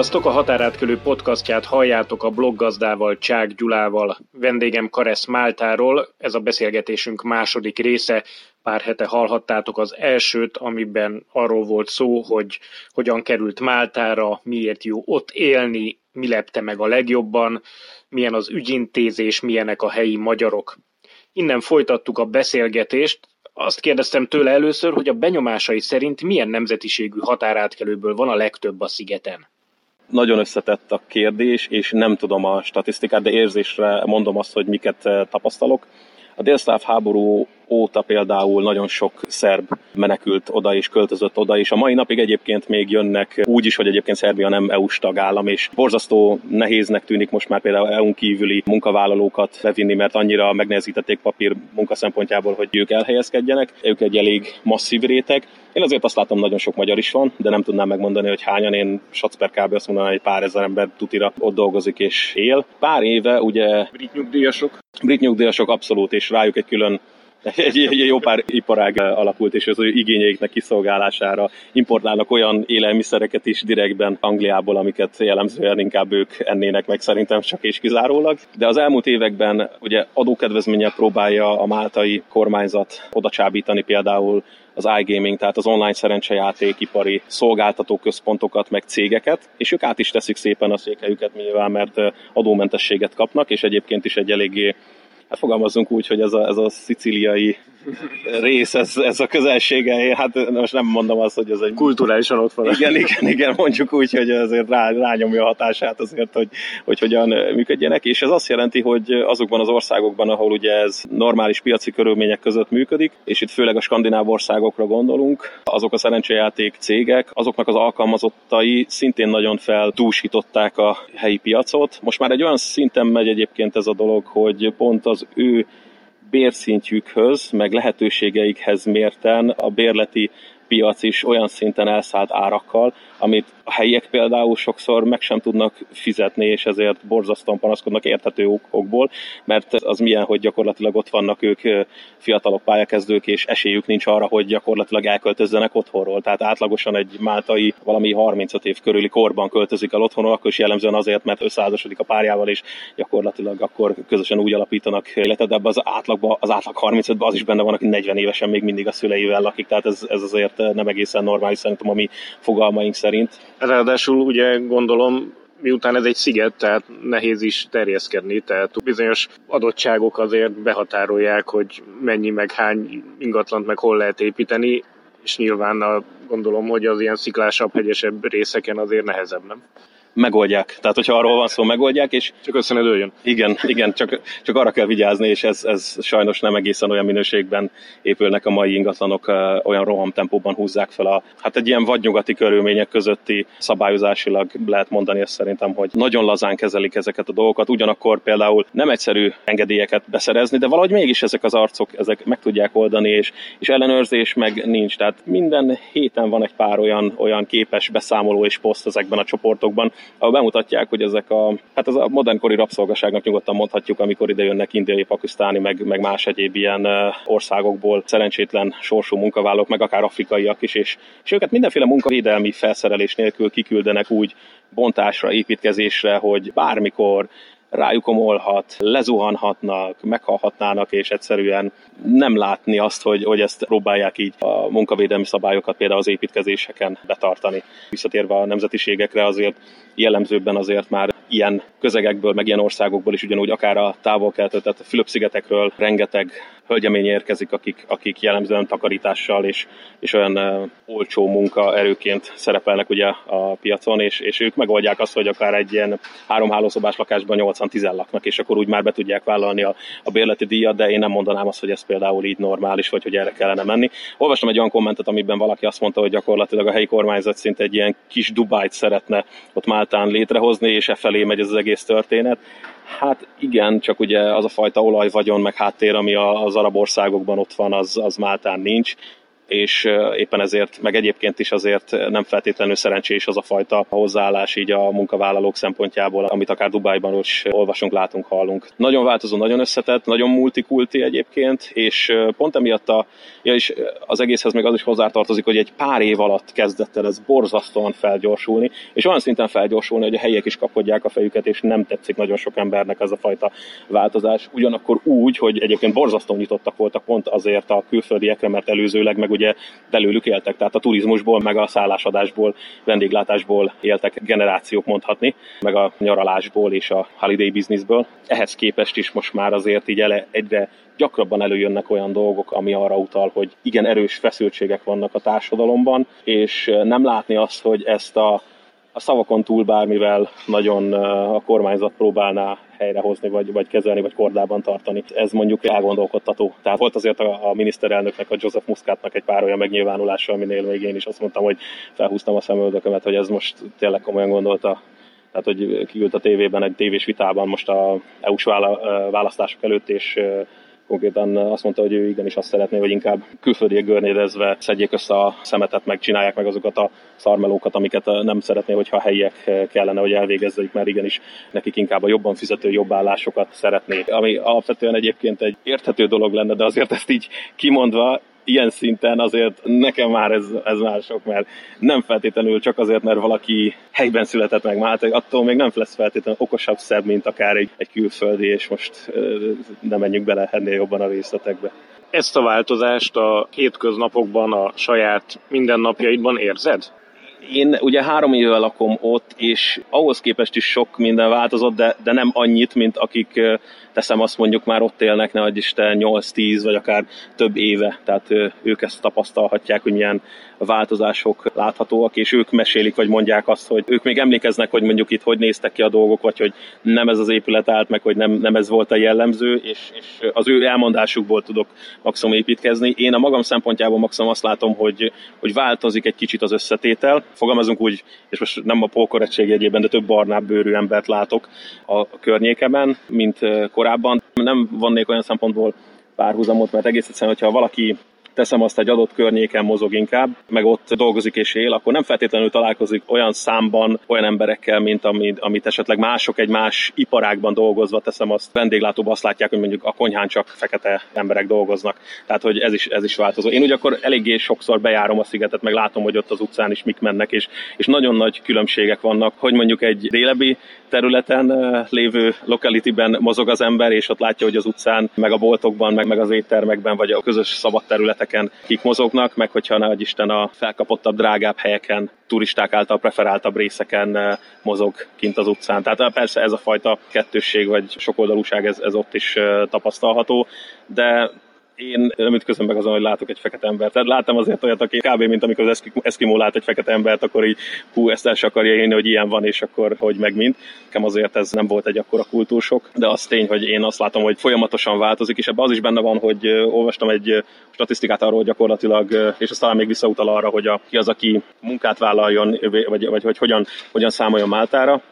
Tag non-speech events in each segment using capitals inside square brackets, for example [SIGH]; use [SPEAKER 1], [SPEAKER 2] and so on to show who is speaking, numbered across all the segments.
[SPEAKER 1] Sziasztok, a Határátkelő podcastját halljátok a bloggazdával Csák Gyulával. Vendégem Karesz Máltáról, ez a beszélgetésünk második része. Pár hete hallhattátok az elsőt, amiben arról volt szó, hogy hogyan került Máltára, miért jó ott élni, mi lepte meg a legjobban, milyen az ügyintézés, milyenek a helyi magyarok. Innen folytattuk a beszélgetést, azt kérdeztem tőle először, hogy a benyomásai szerint milyen nemzetiségű határátkelőből van a legtöbb a szigeten
[SPEAKER 2] nagyon összetett a kérdés, és nem tudom a statisztikát, de érzésre mondom azt, hogy miket eh, tapasztalok. A délszláv háború óta például nagyon sok szerb menekült oda és költözött oda, és a mai napig egyébként még jönnek úgy is, hogy egyébként Szerbia nem EU-s tagállam, és borzasztó nehéznek tűnik most már például EU-n kívüli munkavállalókat bevinni, mert annyira megnehezítették papír munka szempontjából, hogy ők elhelyezkedjenek. Ők egy elég masszív réteg. Én azért azt látom, nagyon sok magyar is van, de nem tudnám megmondani, hogy hányan. Én Sacper kb. azt mondanám, hogy pár ezer ember tutira ott dolgozik és él. Pár éve ugye...
[SPEAKER 1] Brit nyugdíjasok?
[SPEAKER 2] Brit nyugdíjasok abszolút, és rájuk egy külön egy, egy [LAUGHS] jó pár iparág alakult, és az ő igényeiknek kiszolgálására importálnak olyan élelmiszereket is direktben Angliából, amiket jellemzően inkább ők ennének meg szerintem csak és kizárólag. De az elmúlt években ugye adókedvezménnyel próbálja a máltai kormányzat oda csábítani például az iGaming, tehát az online szerencsejátékipari szolgáltató központokat, meg cégeket, és ők át is teszik szépen a székelyüket nyilván, mert adómentességet kapnak, és egyébként is egy eléggé hát fogalmazunk úgy, hogy ez a, ez a szicíliai rész, ez, ez a közelsége, hát most nem mondom azt, hogy ez egy...
[SPEAKER 1] Kulturálisan ott van.
[SPEAKER 2] Igen, igen, igen, mondjuk úgy, hogy azért rá, rányomja a hatását azért, hogy, hogy hogyan működjenek, és ez azt jelenti, hogy azokban az országokban, ahol ugye ez normális piaci körülmények között működik, és itt főleg a skandináv országokra gondolunk, azok a szerencsejáték cégek, azoknak az alkalmazottai szintén nagyon feltúsították a helyi piacot. Most már egy olyan szinten megy egyébként ez a dolog, hogy pont az ő bérszintjükhöz, meg lehetőségeikhez mérten a bérleti piac is olyan szinten elszállt árakkal, amit a helyiek például sokszor meg sem tudnak fizetni, és ezért borzasztóan panaszkodnak érthető okokból, mert az milyen, hogy gyakorlatilag ott vannak ők fiatalok pályakezdők, és esélyük nincs arra, hogy gyakorlatilag elköltözzenek otthonról. Tehát átlagosan egy máltai valami 35 év körüli korban költözik el otthonról, akkor is jellemzően azért, mert összeházasodik a párjával, és gyakorlatilag akkor közösen úgy alapítanak életet, de ebbe az átlagban, az átlag 35-ben az is benne van, aki 40 évesen még mindig a szüleivel lakik, tehát ez, ez azért nem egészen normális szerintem a mi fogalmaink szerint.
[SPEAKER 1] Ráadásul ugye gondolom, miután ez egy sziget, tehát nehéz is terjeszkedni, tehát bizonyos adottságok azért behatárolják, hogy mennyi meg hány ingatlant meg hol lehet építeni, és nyilván a, gondolom, hogy az ilyen sziklásabb, hegyesebb részeken azért nehezebb, nem?
[SPEAKER 2] Megoldják. Tehát, hogyha arról van szó, megoldják, és...
[SPEAKER 1] Csak össze ne dőljön.
[SPEAKER 2] Igen, igen, csak, csak arra kell vigyázni, és ez, ez sajnos nem egészen olyan minőségben épülnek a mai ingatlanok, olyan rohamtempóban húzzák fel a, hát egy ilyen vadnyugati körülmények közötti szabályozásilag lehet mondani ezt szerintem, hogy nagyon lazán kezelik ezeket a dolgokat, ugyanakkor például nem egyszerű engedélyeket beszerezni, de valahogy mégis ezek az arcok, ezek meg tudják oldani, és, és ellenőrzés meg nincs. Tehát minden héten van egy pár olyan, olyan képes beszámoló és poszt ezekben a csoportokban, ahol bemutatják, hogy ezek a, hát az a modernkori rabszolgaságnak nyugodtan mondhatjuk, amikor ide jönnek indiai, pakisztáni, meg, meg más egyéb ilyen országokból szerencsétlen sorsú munkavállalók, meg akár afrikaiak is, és, és őket mindenféle munkavédelmi felszerelés nélkül kiküldenek úgy bontásra, építkezésre, hogy bármikor rájuk omolhat, lezuhanhatnak, meghalhatnának, és egyszerűen nem látni azt, hogy, hogy ezt próbálják így a munkavédelmi szabályokat például az építkezéseken betartani. Visszatérve a nemzetiségekre azért jellemzőbben azért már ilyen közegekből, meg ilyen országokból is ugyanúgy akár a távol tehát a Fülöp-szigetekről rengeteg hölgyemény érkezik, akik, akik jellemzően takarítással és, és olyan uh, olcsó munkaerőként szerepelnek ugye a piacon, és, és ők megoldják azt, hogy akár egy ilyen három hálószobás lakásban 80-10 laknak, és akkor úgy már be tudják vállalni a, a bérleti díjat, de én nem mondanám azt, hogy ez például így normális, vagy hogy erre kellene menni. Olvastam egy olyan kommentet, amiben valaki azt mondta, hogy gyakorlatilag a helyi kormányzat szinte egy ilyen kis Dubájt szeretne ott Máltán létrehozni, és e felé megy ez az egész történet. Hát igen, csak ugye az a fajta olaj, vagyon, meg háttér, ami az arab országokban ott van, az, az Máltán nincs. És éppen ezért, meg egyébként is azért nem feltétlenül szerencsés az a fajta hozzáállás így a munkavállalók szempontjából, amit akár Dubájban is olvasunk, látunk, hallunk. Nagyon változó, nagyon összetett, nagyon multikulti egyébként, és pont emiatt a, ja, és az egészhez még az is hozzátartozik, hogy egy pár év alatt kezdett el ez borzasztóan felgyorsulni, és olyan szinten felgyorsulni, hogy a helyiek is kapkodják a fejüket, és nem tetszik nagyon sok embernek ez a fajta változás. Ugyanakkor úgy, hogy egyébként borzasztóan nyitottak voltak pont azért a külföldiekre, mert előzőleg meg ugye belőlük éltek, tehát a turizmusból, meg a szállásadásból, vendéglátásból éltek generációk mondhatni, meg a nyaralásból és a holiday businessből. Ehhez képest is most már azért így ele, egyre gyakrabban előjönnek olyan dolgok, ami arra utal, hogy igen erős feszültségek vannak a társadalomban, és nem látni azt, hogy ezt a a szavakon túl bármivel nagyon a kormányzat próbálná helyrehozni, vagy, vagy kezelni, vagy kordában tartani. Ez mondjuk elgondolkodtató. Tehát volt azért a, a miniszterelnöknek, a Joseph Muscatnak egy pár olyan megnyilvánulása, aminél még én is azt mondtam, hogy felhúztam a szemöldökömet, hogy ez most tényleg komolyan gondolta tehát hogy kiült a tévében egy tévés vitában most a EU-s választások előtt, és konkrétan azt mondta, hogy ő igenis azt szeretné, hogy inkább külföldiek görnédezve szedjék össze a szemetet, meg csinálják meg azokat a szarmelókat, amiket nem szeretné, hogyha a helyiek kellene, hogy elvégezzék, mert igenis nekik inkább a jobban fizető jobb állásokat szeretnék. Ami alapvetően egyébként egy érthető dolog lenne, de azért ezt így kimondva ilyen szinten azért nekem már ez, ez már sok, mert nem feltétlenül csak azért, mert valaki helyben született meg Málta, attól még nem lesz feltétlenül okosabb, szebb, mint akár egy, egy külföldi, és most nem menjünk bele ennél jobban a részletekbe.
[SPEAKER 1] Ezt a változást a hétköznapokban, a saját mindennapjaidban érzed?
[SPEAKER 2] Én ugye három éve lakom ott, és ahhoz képest is sok minden változott, de, de nem annyit, mint akik teszem azt mondjuk már ott élnek, ne Isten 8-10 vagy akár több éve, tehát ők ezt tapasztalhatják, hogy milyen változások láthatóak, és ők mesélik, vagy mondják azt, hogy ők még emlékeznek, hogy mondjuk itt hogy néztek ki a dolgok, vagy hogy nem ez az épület állt meg, hogy nem, nem ez volt a jellemző, és, és az ő elmondásukból tudok maximum építkezni. Én a magam szempontjából maximum azt látom, hogy, hogy változik egy kicsit az összetétel. Fogalmazunk úgy, és most nem a pókorettség jegyében, de több barnább bőrű embert látok a környékemen, mint korábban. Nem vannék olyan szempontból párhuzamot, mert egész egyszerűen, hogyha valaki teszem azt egy adott környéken mozog inkább, meg ott dolgozik és él, akkor nem feltétlenül találkozik olyan számban olyan emberekkel, mint amit, amit esetleg mások egy más iparágban dolgozva teszem azt. Vendéglátóban azt látják, hogy mondjuk a konyhán csak fekete emberek dolgoznak. Tehát, hogy ez is, ez is változó. Én ugye akkor eléggé sokszor bejárom a szigetet, meg látom, hogy ott az utcán is mik mennek, és, és nagyon nagy különbségek vannak, hogy mondjuk egy délebi területen lévő localityben mozog az ember, és ott látja, hogy az utcán, meg a boltokban, meg, meg az éttermekben, vagy a közös szabad területeken kik mozognak, meg hogyha ne Isten a felkapottabb, drágább helyeken, turisták által preferáltabb részeken mozog kint az utcán. Tehát persze ez a fajta kettősség, vagy sokoldalúság, ez, ez ott is tapasztalható, de én nem ütközöm meg azon, hogy látok egy fekete embert. Tehát láttam azért olyat, aki kb. mint amikor az Eskimo lát egy fekete embert, akkor így hú, ezt el akarja élni, hogy ilyen van, és akkor hogy meg mint. Nekem azért ez nem volt egy akkora kultúrsok, de az tény, hogy én azt látom, hogy folyamatosan változik, és ebben az is benne van, hogy olvastam egy statisztikát arról, gyakorlatilag, és azt talán még visszautal arra, hogy a, ki az, aki munkát vállaljon, vagy, vagy, vagy hogy hogyan, hogyan számoljon Máltára,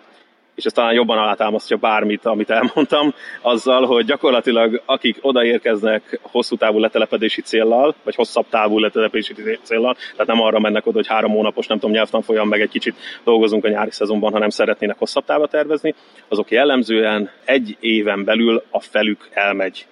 [SPEAKER 2] és ez talán jobban alátámasztja bármit, amit elmondtam, azzal, hogy gyakorlatilag akik odaérkeznek hosszú távú letelepedési céllal, vagy hosszabb távú letelepedési céllal, tehát nem arra mennek oda, hogy három hónapos, nem tudom, nyelvtanfolyam, meg egy kicsit dolgozunk a nyári szezonban, hanem szeretnének hosszabb távra tervezni, azok jellemzően egy éven belül a felük elmegy.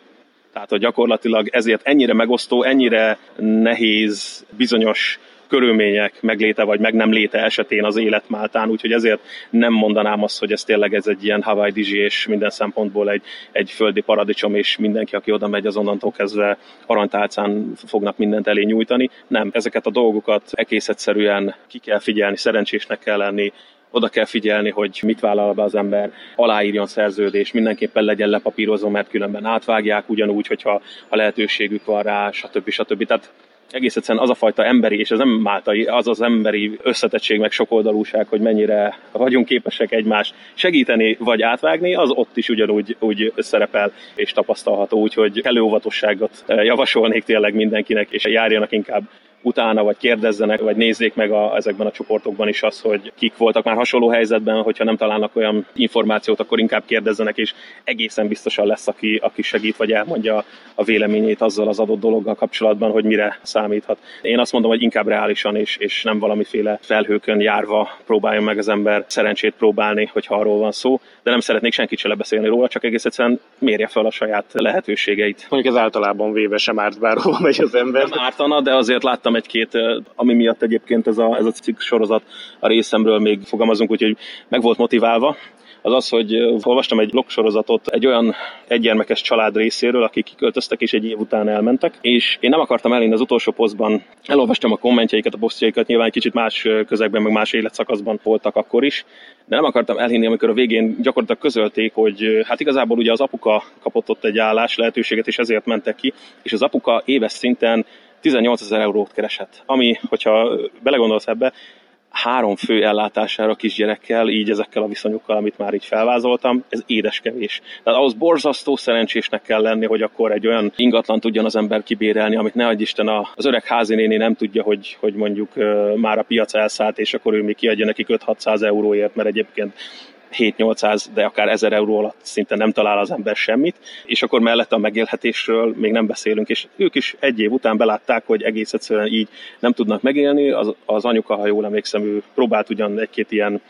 [SPEAKER 2] Tehát, hogy gyakorlatilag ezért ennyire megosztó, ennyire nehéz bizonyos körülmények megléte vagy meg nem léte esetén az élet Máltán, úgyhogy ezért nem mondanám azt, hogy ez tényleg ez egy ilyen Hawaii Dizsi és minden szempontból egy, egy földi paradicsom, és mindenki, aki oda megy, az onnantól kezdve aranytálcán fognak mindent elé nyújtani. Nem, ezeket a dolgokat egész egyszerűen ki kell figyelni, szerencsésnek kell lenni, oda kell figyelni, hogy mit vállal be az ember, aláírjon szerződés, mindenképpen legyen lepapírozó, mert különben átvágják, ugyanúgy, hogyha a lehetőségük van rá, stb. stb. Tehát egész egyszerűen az a fajta emberi, és ez nem máltai, az az emberi összetettség, meg sokoldalúság, hogy mennyire vagyunk képesek egymást segíteni vagy átvágni, az ott is ugyanúgy úgy szerepel és tapasztalható, úgyhogy kellő óvatosságot javasolnék tényleg mindenkinek, és járjanak inkább utána, vagy kérdezzenek, vagy nézzék meg a, ezekben a csoportokban is az, hogy kik voltak már hasonló helyzetben, hogyha nem találnak olyan információt, akkor inkább kérdezzenek, és egészen biztosan lesz, aki, aki segít, vagy elmondja a véleményét azzal az adott dologgal kapcsolatban, hogy mire számíthat. Én azt mondom, hogy inkább reálisan, és, és nem valamiféle felhőkön járva próbáljon meg az ember szerencsét próbálni, hogyha arról van szó, de nem szeretnék senkit se lebeszélni róla, csak egész egyszerűen mérje fel a saját lehetőségeit.
[SPEAKER 1] Mondjuk ez általában véve sem árt, bárhol megy az ember.
[SPEAKER 2] Nem ártana, de azért láttam egy-két, ami miatt egyébként ez a, ez a cikk sorozat a részemről még fogalmazunk, úgyhogy meg volt motiválva, az az, hogy olvastam egy sorozatot egy olyan egygyermekes család részéről, akik kiköltöztek és egy év után elmentek, és én nem akartam elérni az utolsó posztban, elolvastam a kommentjeiket, a posztjaikat, nyilván egy kicsit más közegben, meg más életszakaszban voltak akkor is, de nem akartam elhinni, amikor a végén gyakorlatilag közölték, hogy hát igazából ugye az apuka kapott ott egy állás lehetőséget, és ezért mentek ki, és az apuka éves szinten 18 ezer eurót keresett, ami, hogyha belegondolsz ebbe, három fő ellátására kisgyerekkel, így ezekkel a viszonyokkal, amit már így felvázoltam, ez édes kevés. Tehát ahhoz borzasztó szerencsésnek kell lenni, hogy akkor egy olyan ingatlan tudjon az ember kibérelni, amit ne adj Isten az öreg házinéni nem tudja, hogy, hogy mondjuk már a piac elszállt, és akkor ő még kiadja neki 5-600 euróért, mert egyébként 7-800, de akár 1000 euró alatt szinte nem talál az ember semmit, és akkor mellette a megélhetésről még nem beszélünk, és ők is egy év után belátták, hogy egész egyszerűen így nem tudnak megélni, az, az anyuka, ha jól emlékszem, ő próbált ugyan egy-két ilyen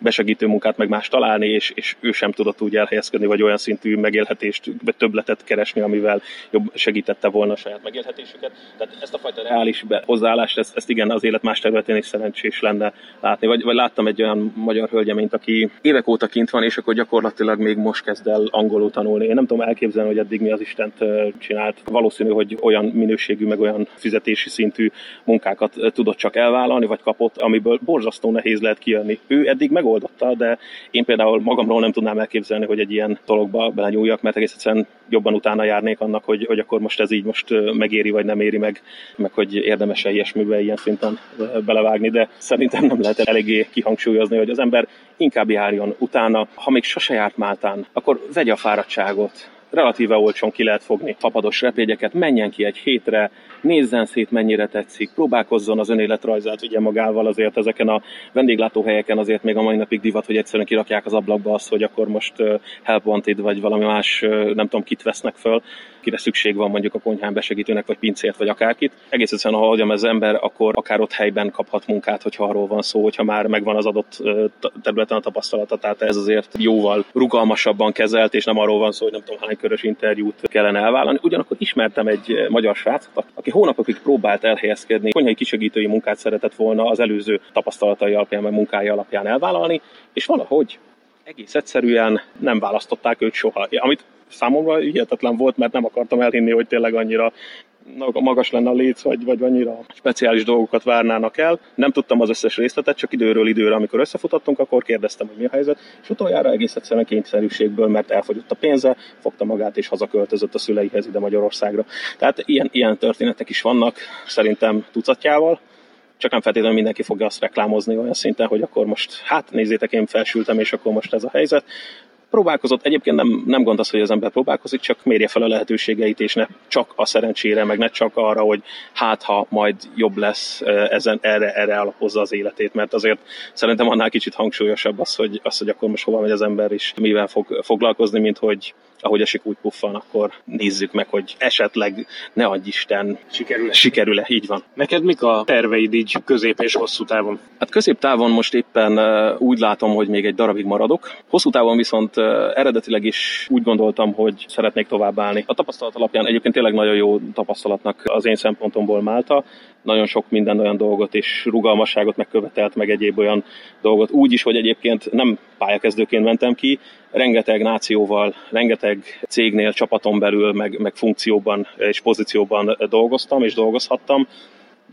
[SPEAKER 2] besegítő munkát meg más találni, és, és ő sem tudott úgy elhelyezkedni, vagy olyan szintű megélhetést, vagy többletet keresni, amivel jobb segítette volna a saját megélhetésüket. Tehát ezt a fajta reális hozzáállást, ezt, ezt igen, az élet más területén is szerencsés lenne látni. Vagy, vagy láttam egy olyan magyar hölgyeményt, aki évek óta kint van, és akkor gyakorlatilag még most kezd el angolul tanulni. Én nem tudom elképzelni, hogy eddig mi az Istent csinált. Valószínű, hogy olyan minőségű, meg olyan fizetési szintű munkákat tudott csak elvállalni, vagy kapott, amiből borzasztó nehéz lehet kijönni. Ő eddig meg megoldotta, de én például magamról nem tudnám elképzelni, hogy egy ilyen dologba belenyúljak, mert egész egyszerűen jobban utána járnék annak, hogy, hogy akkor most ez így most megéri, vagy nem éri meg, meg hogy érdemes-e ilyesmibe ilyen szinten belevágni, de szerintem nem lehet eléggé kihangsúlyozni, hogy az ember inkább járjon utána, ha még sose járt Máltán, akkor vegye a fáradtságot, relatíve olcsón ki lehet fogni. Fapados repégyeket, menjen ki egy hétre, nézzen szét, mennyire tetszik, próbálkozzon az önéletrajzát vigye magával, azért ezeken a vendéglátóhelyeken azért még a mai napig divat, hogy egyszerűen kirakják az ablakba azt, hogy akkor most help wanted, vagy valami más, nem tudom, kit vesznek föl, kire szükség van mondjuk a konyhán besegítőnek, vagy pincért, vagy akárkit. Egész egyszerűen, ha hagyom az ember, akkor akár ott helyben kaphat munkát, hogyha arról van szó, hogyha már megvan az adott területen a tapasztalata, tehát ez azért jóval rugalmasabban kezelt, és nem arról van szó, hogy nem tudom hány körös interjút kellene elvállalni. Ugyanakkor ismertem egy magyar srácot, aki hónapokig próbált elhelyezkedni, konyhai kisegítői munkát szeretett volna az előző tapasztalatai alapján, vagy munkája alapján elvállalni, és valahogy egész egyszerűen nem választották őt soha. Amit számomra hihetetlen volt, mert nem akartam elhinni, hogy tényleg annyira magas lenne a léc, vagy, vagy annyira speciális dolgokat várnának el. Nem tudtam az összes részletet, csak időről időre, amikor összefutottunk, akkor kérdeztem, hogy mi a helyzet, és utoljára egész egyszerűen kényszerűségből, mert elfogyott a pénze, fogta magát és hazaköltözött a szüleihez ide Magyarországra. Tehát ilyen, ilyen történetek is vannak, szerintem tucatjával csak nem feltétlenül mindenki fogja azt reklámozni olyan szinten, hogy akkor most, hát nézzétek, én felsültem, és akkor most ez a helyzet próbálkozott, egyébként nem, nem gond az, hogy az ember próbálkozik, csak mérje fel a lehetőségeit, és ne csak a szerencsére, meg ne csak arra, hogy hát ha majd jobb lesz, ezen, erre, erre alapozza az életét, mert azért szerintem annál kicsit hangsúlyosabb az, hogy, az, hogy akkor most hova megy az ember, és mivel fog foglalkozni, mint hogy ahogy esik úgy puffan, akkor nézzük meg, hogy esetleg ne adj Isten sikerül-e. sikerül-e, így van.
[SPEAKER 1] Neked mik a terveid így közép és hosszú távon?
[SPEAKER 2] Hát középtávon most éppen úgy látom, hogy még egy darabig maradok. Hosszú távon viszont eredetileg is úgy gondoltam, hogy szeretnék továbbállni. A tapasztalat alapján egyébként tényleg nagyon jó tapasztalatnak az én szempontomból Málta. Nagyon sok minden olyan dolgot és rugalmasságot megkövetelt, meg egyéb olyan dolgot. Úgy is, hogy egyébként nem pályakezdőként mentem ki, rengeteg nációval, rengeteg cégnél, csapaton belül, meg, meg funkcióban és pozícióban dolgoztam és dolgozhattam,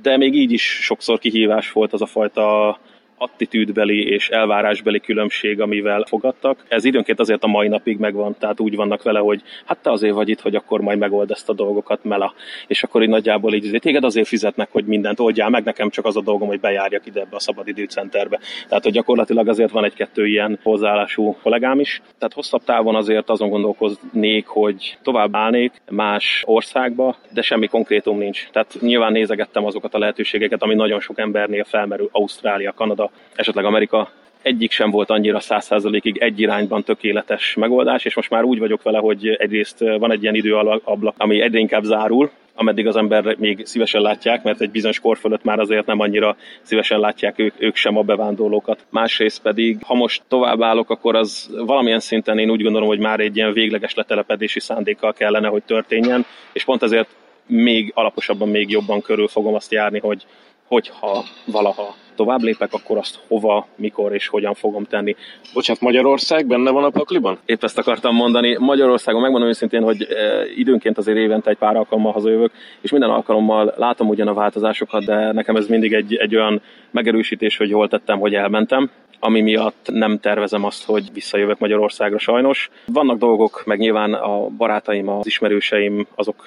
[SPEAKER 2] de még így is sokszor kihívás volt az a fajta attitűdbeli és elvárásbeli különbség, amivel fogadtak. Ez időnként azért a mai napig megvan, tehát úgy vannak vele, hogy hát te azért vagy itt, hogy akkor majd megold ezt a dolgokat, mela. És akkor így nagyjából így téged azért fizetnek, hogy mindent oldjál meg, nekem csak az a dolgom, hogy bejárjak ide ebbe a szabadidőcenterbe. Tehát, hogy gyakorlatilag azért van egy-kettő ilyen hozzáállású kollégám is. Tehát hosszabb távon azért azon gondolkoznék, hogy tovább állnék más országba, de semmi konkrétum nincs. Tehát nyilván nézegettem azokat a lehetőségeket, ami nagyon sok embernél felmerül, Ausztrália, Kanada, esetleg Amerika, egyik sem volt annyira száz százalékig egy irányban tökéletes megoldás, és most már úgy vagyok vele, hogy egyrészt van egy ilyen időablak, ami egyre inkább zárul, ameddig az ember még szívesen látják, mert egy bizonyos kor fölött már azért nem annyira szívesen látják ők, ők sem a bevándorlókat. Másrészt pedig, ha most tovább állok, akkor az valamilyen szinten én úgy gondolom, hogy már egy ilyen végleges letelepedési szándékkal kellene, hogy történjen, és pont ezért még alaposabban, még jobban körül fogom azt járni, hogy hogyha valaha tovább lépek, akkor azt hova, mikor és hogyan fogom tenni.
[SPEAKER 1] Bocsánat, Magyarország benne van a pakliban?
[SPEAKER 2] Épp ezt akartam mondani. Magyarországon megmondom őszintén, hogy e, időnként azért évente egy pár alkalommal hazajövök, és minden alkalommal látom ugyan a változásokat, de nekem ez mindig egy, egy olyan megerősítés, hogy jól tettem, hogy elmentem ami miatt nem tervezem azt, hogy visszajövök Magyarországra sajnos. Vannak dolgok, meg nyilván a barátaim, az ismerőseim, azok,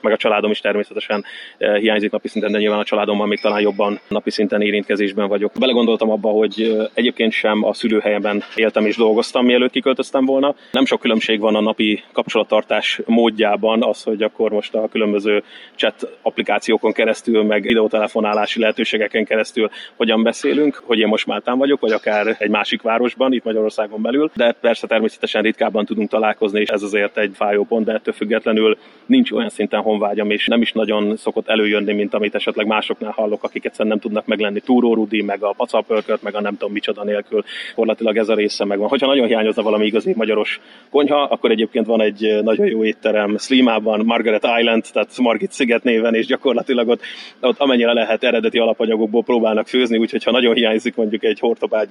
[SPEAKER 2] meg a családom is természetesen hiányzik napi szinten, de nyilván a családommal még talán jobban napi szinten érintkezésben vagyok. Belegondoltam abba, hogy egyébként sem a szülőhelyemben éltem és dolgoztam, mielőtt kiköltöztem volna. Nem sok különbség van a napi kapcsolattartás módjában, az, hogy akkor most a különböző chat applikációkon keresztül, meg videótelefonálási lehetőségeken keresztül hogyan beszélünk, hogy én most Máltán vagyok, vagy akár egy másik városban, itt Magyarországon belül, de persze természetesen ritkábban tudunk találkozni, és ez azért egy fájó pont, de ettől függetlenül nincs olyan szinten honvágyam, és nem is nagyon szokott előjönni, mint amit esetleg másoknál hallok, akik egyszerűen nem tudnak meglenni. Túró Rudi, meg a pacapörköt, meg a nem tudom micsoda nélkül. Korlatilag ez a része megvan. Hogyha nagyon hiányozna valami igazi magyaros konyha, akkor egyébként van egy nagyon jó étterem Slimában, Margaret Island, tehát Margit sziget néven, és gyakorlatilag ott, ott amennyire lehet eredeti alapanyagokból próbálnak főzni, úgyhogy ha nagyon hiányzik mondjuk egy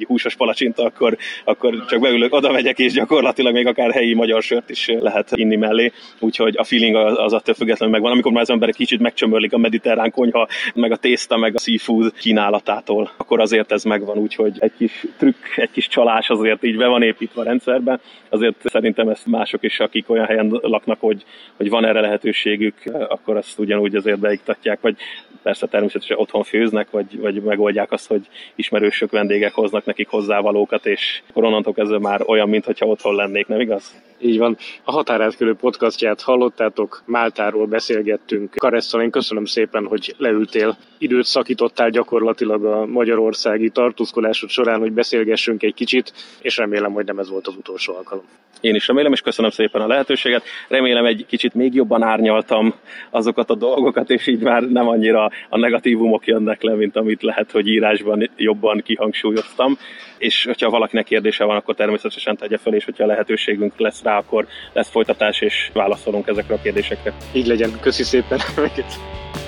[SPEAKER 2] hortobágyi húsos palacsinta, akkor, akkor csak beülök, oda megyek, és gyakorlatilag még akár helyi magyar sört is lehet inni mellé. Úgyhogy a feeling az, az attól függetlenül megvan. Amikor már az ember egy kicsit megcsömörlik a mediterrán konyha, meg a tészta, meg a seafood kínálatától, akkor azért ez megvan. Úgyhogy egy kis trükk, egy kis csalás azért így be van építve a rendszerbe. Azért szerintem ezt mások is, akik olyan helyen laknak, hogy, hogy van erre lehetőségük, akkor azt ugyanúgy azért beiktatják, vagy persze természetesen otthon főznek, vagy, vagy megoldják azt, hogy ismerősök, vendégek hoznak nekik hozzávalókat, és onnantól kezdve már olyan, mintha otthon lennék, nem igaz?
[SPEAKER 1] Így van. A Határátkörő podcastját hallottátok, Máltáról beszélgettünk. Karesszal én köszönöm szépen, hogy leültél, időt szakítottál gyakorlatilag a magyarországi tartózkodásod során, hogy beszélgessünk egy kicsit, és remélem, hogy nem ez volt az utolsó alkalom.
[SPEAKER 2] Én is remélem, és köszönöm szépen a lehetőséget. Remélem egy kicsit még jobban árnyaltam azokat a dolgokat, és így már nem annyira a negatívumok jönnek le, mint amit lehet, hogy írásban jobban kihangsúlyoztam. És hogyha valakinek kérdése van, akkor természetesen tegye fel, és hogyha lehetőségünk lesz rá, akkor lesz folytatás, és válaszolunk ezekre a kérdésekre.
[SPEAKER 1] Így legyen. Köszi szépen. [LAUGHS]